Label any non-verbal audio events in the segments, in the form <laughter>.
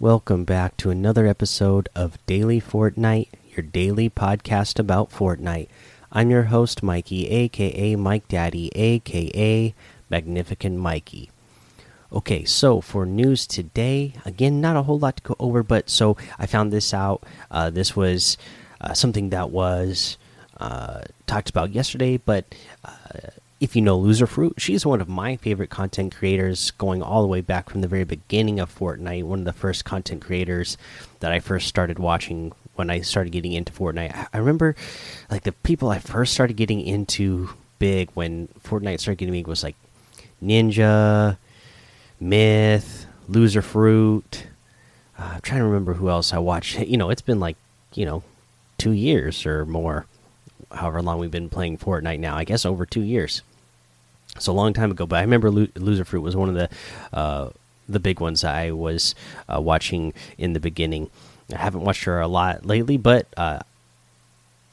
Welcome back to another episode of Daily Fortnite, your daily podcast about Fortnite. I'm your host, Mikey, aka Mike Daddy, aka Magnificent Mikey. Okay, so for news today, again, not a whole lot to go over, but so I found this out. Uh, this was uh, something that was uh, talked about yesterday, but uh, if you know Loser Fruit, she's one of my favorite content creators going all the way back from the very beginning of Fortnite. One of the first content creators that I first started watching when I started getting into Fortnite. I remember like the people I first started getting into big when Fortnite started getting big was like Ninja, Myth, Loser Fruit. Uh, I'm trying to remember who else I watched. <laughs> You know, it's been like, you know, two years or more however long we've been playing Fortnite now. I guess over two years. So a long time ago, but I remember Lo Loser Fruit was one of the uh, the big ones I was uh, watching in the beginning. I haven't watched her a lot lately, but uh,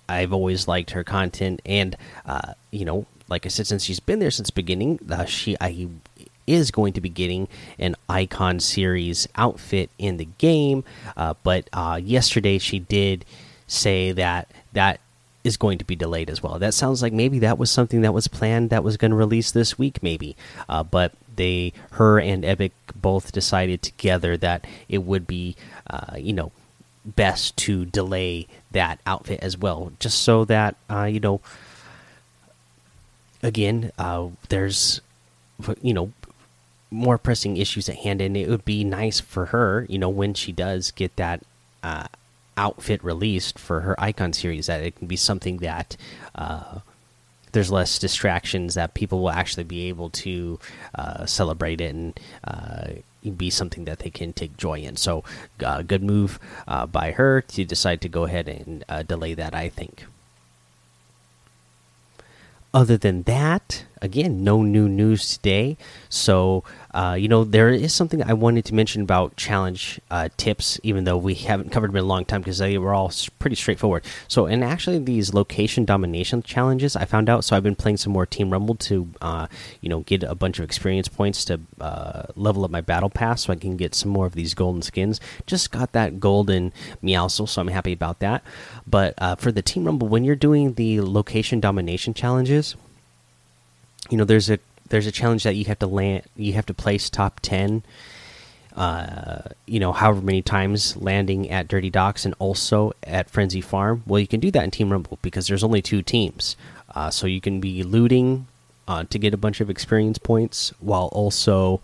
I've always liked her content, and uh, you know, like I said, since she's been there since the beginning, uh, she I is going to be getting an icon series outfit in the game. Uh, but yesterday she did say that that is going to be delayed as well. That sounds like maybe that was something that was planned that was going to release this week, maybe. Uh, but they, her and Epic both decided together that it would be, uh, you know, best to delay that outfit as well, just so that uh, you know. Again, uh, there's, you know, more pressing issues at hand, and it would be nice for her, you know, when she does get that uh, outfit released for her icon series that it can be something that uh, there's less distractions that people will actually be able to uh, celebrate it and uh, be something that they can take joy in. So, uh, good move uh, by her to decide to go ahead and uh, delay that. I think. Other than that, again, no new news today. So, uh, you know, there is something I wanted to mention about challenge uh, tips, even though we haven't covered them in a long time because they were all pretty straightforward. So, and actually, these location domination challenges I found out. So, I've been playing some more Team Rumble to, uh, you know, get a bunch of experience points to uh, level up my battle pass so I can get some more of these golden skins. Just got that golden Meowscles, so I'm happy about that. But uh, for the Team Rumble, when you're doing the location domination challenges, you know there's a there's a challenge that you have to land you have to place top 10 uh, you know however many times landing at dirty docks and also at frenzy farm. Well you can do that in team rumble because there's only two teams. Uh, so you can be looting uh, to get a bunch of experience points while also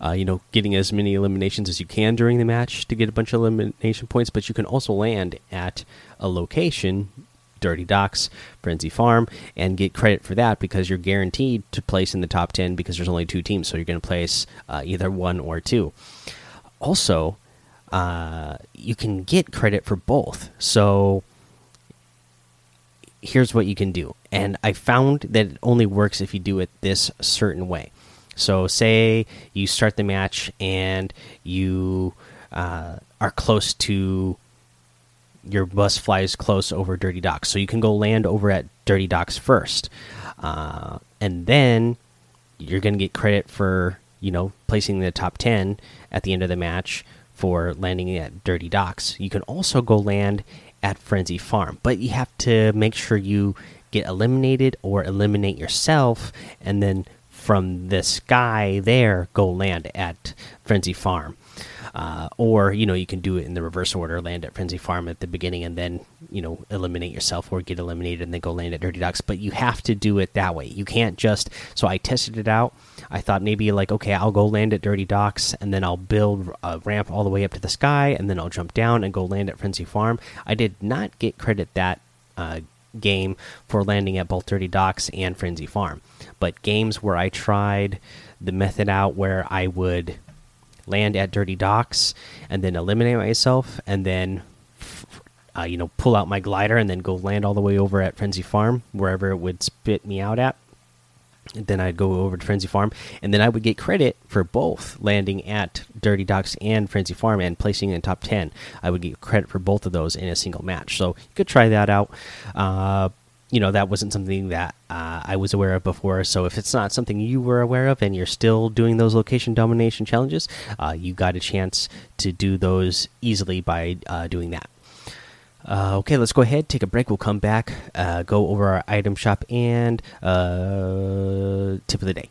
uh, you know getting as many eliminations as you can during the match to get a bunch of elimination points but you can also land at a location Dirty Docks, Frenzy Farm, and get credit for that because you're guaranteed to place in the top 10 because there's only two teams. So you're going to place uh, either one or two. Also, uh, you can get credit for both. So here's what you can do. And I found that it only works if you do it this certain way. So, say you start the match and you uh, are close to your bus flies close over Dirty Docks. So you can go land over at Dirty Docks first. Uh, and then you're going to get credit for, you know, placing the top 10 at the end of the match for landing at Dirty Docks. You can also go land at Frenzy Farm, but you have to make sure you get eliminated or eliminate yourself and then from the sky there go land at Frenzy Farm. Uh, or you know you can do it in the reverse order land at frenzy farm at the beginning and then you know eliminate yourself or get eliminated and then go land at dirty docks but you have to do it that way. You can't just so i tested it out. I thought maybe like okay i'll go land at dirty docks and then i'll build a ramp all the way up to the sky and then i'll jump down and go land at frenzy farm. I did not get credit that uh, game for landing at both dirty docks and frenzy farm. But games where i tried the method out where i would land at dirty docks and then eliminate myself and then uh, you know pull out my glider and then go land all the way over at frenzy farm wherever it would spit me out at and then I'd go over to Frenzy Farm, and then I would get credit for both landing at Dirty Docks and Frenzy Farm and placing in top 10. I would get credit for both of those in a single match. So you could try that out. Uh, you know that wasn't something that uh, I was aware of before. So if it's not something you were aware of and you're still doing those location domination challenges, uh, you got a chance to do those easily by uh, doing that. Uh, okay, let's go ahead, take a break. We'll come back, uh, go over our item shop and uh, tip of the day.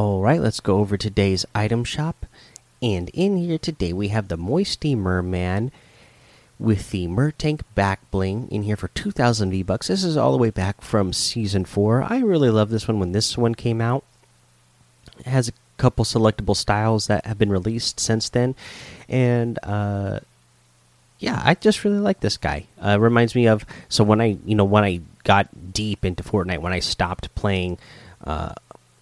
All right, let's go over today's item shop. And in here today, we have the Moisty Merman with the Mertank back bling in here for 2,000 V bucks. This is all the way back from season four. I really love this one when this one came out. It has a couple selectable styles that have been released since then, and uh, yeah, I just really like this guy. Uh, reminds me of so when I you know when I got deep into Fortnite when I stopped playing. Uh,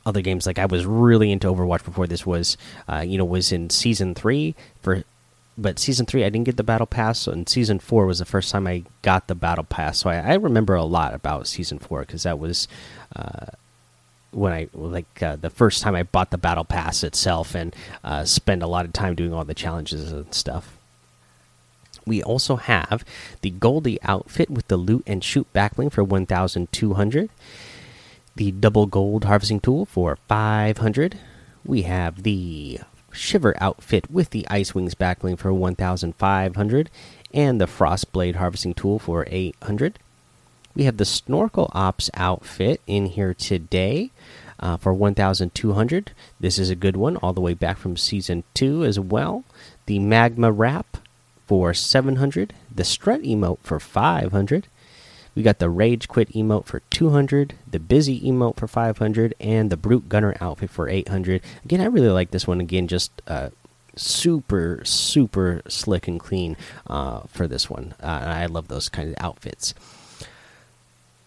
other games like I was really into Overwatch before this was uh, you know was in season three for but season three I didn't get the battle pass and season four was the first time I got the battle pass so I, I remember a lot about season four because that was uh, when I like uh, the first time I bought the battle pass itself and uh, spent a lot of time doing all the challenges and stuff. We also have the Goldie outfit with the loot and shoot backbling for 1,200 the double gold harvesting tool for 500. We have the Shiver outfit with the Ice Wings backbling for 1500 and the Frost Blade harvesting tool for 800. We have the Snorkel Ops outfit in here today uh, for 1200. This is a good one, all the way back from season 2 as well. The Magma Wrap for 700. The Strut emote for 500. We got the Rage Quit emote for 200, the Busy emote for 500, and the Brute Gunner outfit for 800. Again, I really like this one. Again, just uh, super, super slick and clean uh, for this one. Uh, I love those kind of outfits.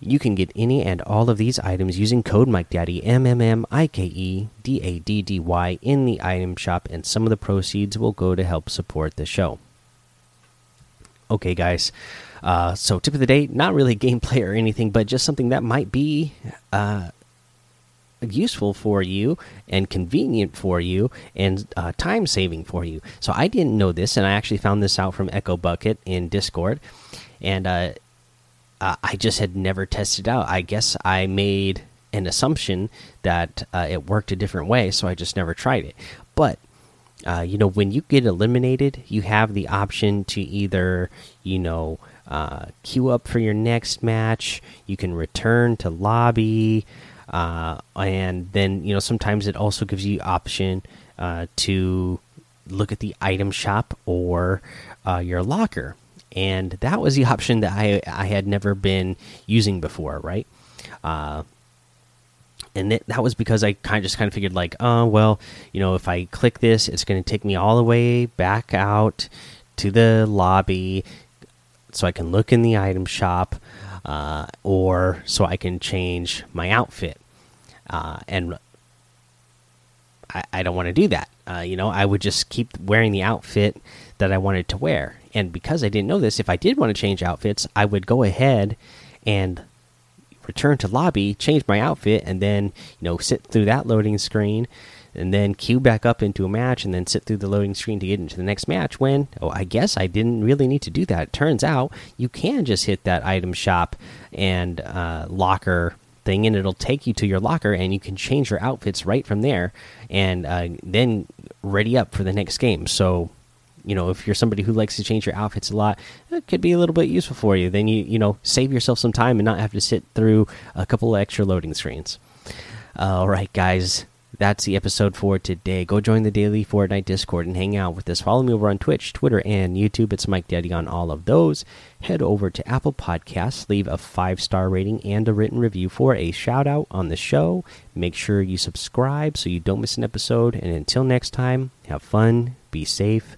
You can get any and all of these items using code MikeDaddy, M M M I K E D A D D Y, in the item shop, and some of the proceeds will go to help support the show. Okay, guys. Uh, so, tip of the day, not really <laughs> gameplay or anything, but just something that might be uh, useful for you and convenient for you and uh, time saving for you. So, I didn't know this, and I actually found this out from Echo Bucket in Discord, and uh, I just had never tested out. I guess I made an assumption that uh, it worked a different way, so I just never tried it. But uh, you know, when you get eliminated, you have the option to either, you know, uh, queue up for your next match. You can return to lobby, uh, and then you know sometimes it also gives you option uh, to look at the item shop or uh, your locker. And that was the option that I I had never been using before, right? And that was because I kind of just kind of figured like, oh well, you know, if I click this, it's going to take me all the way back out to the lobby so I can look in the item shop, uh, or so I can change my outfit. Uh, and I, I don't want to do that. Uh, you know, I would just keep wearing the outfit that I wanted to wear. And because I didn't know this, if I did want to change outfits, I would go ahead and return to lobby, change my outfit, and then you know sit through that loading screen and then queue back up into a match and then sit through the loading screen to get into the next match when oh i guess i didn't really need to do that. It turns out you can just hit that item shop and uh, locker thing and it'll take you to your locker and you can change your outfits right from there and uh, then ready up for the next game. So you know if you're somebody who likes to change your outfits a lot it could be a little bit useful for you then you you know save yourself some time and not have to sit through a couple extra loading screens all right guys that's the episode for today. Go join the daily Fortnite Discord and hang out with us. Follow me over on Twitch, Twitter, and YouTube. It's Mike Daddy on all of those. Head over to Apple Podcasts, leave a five star rating and a written review for a shout out on the show. Make sure you subscribe so you don't miss an episode. And until next time, have fun, be safe,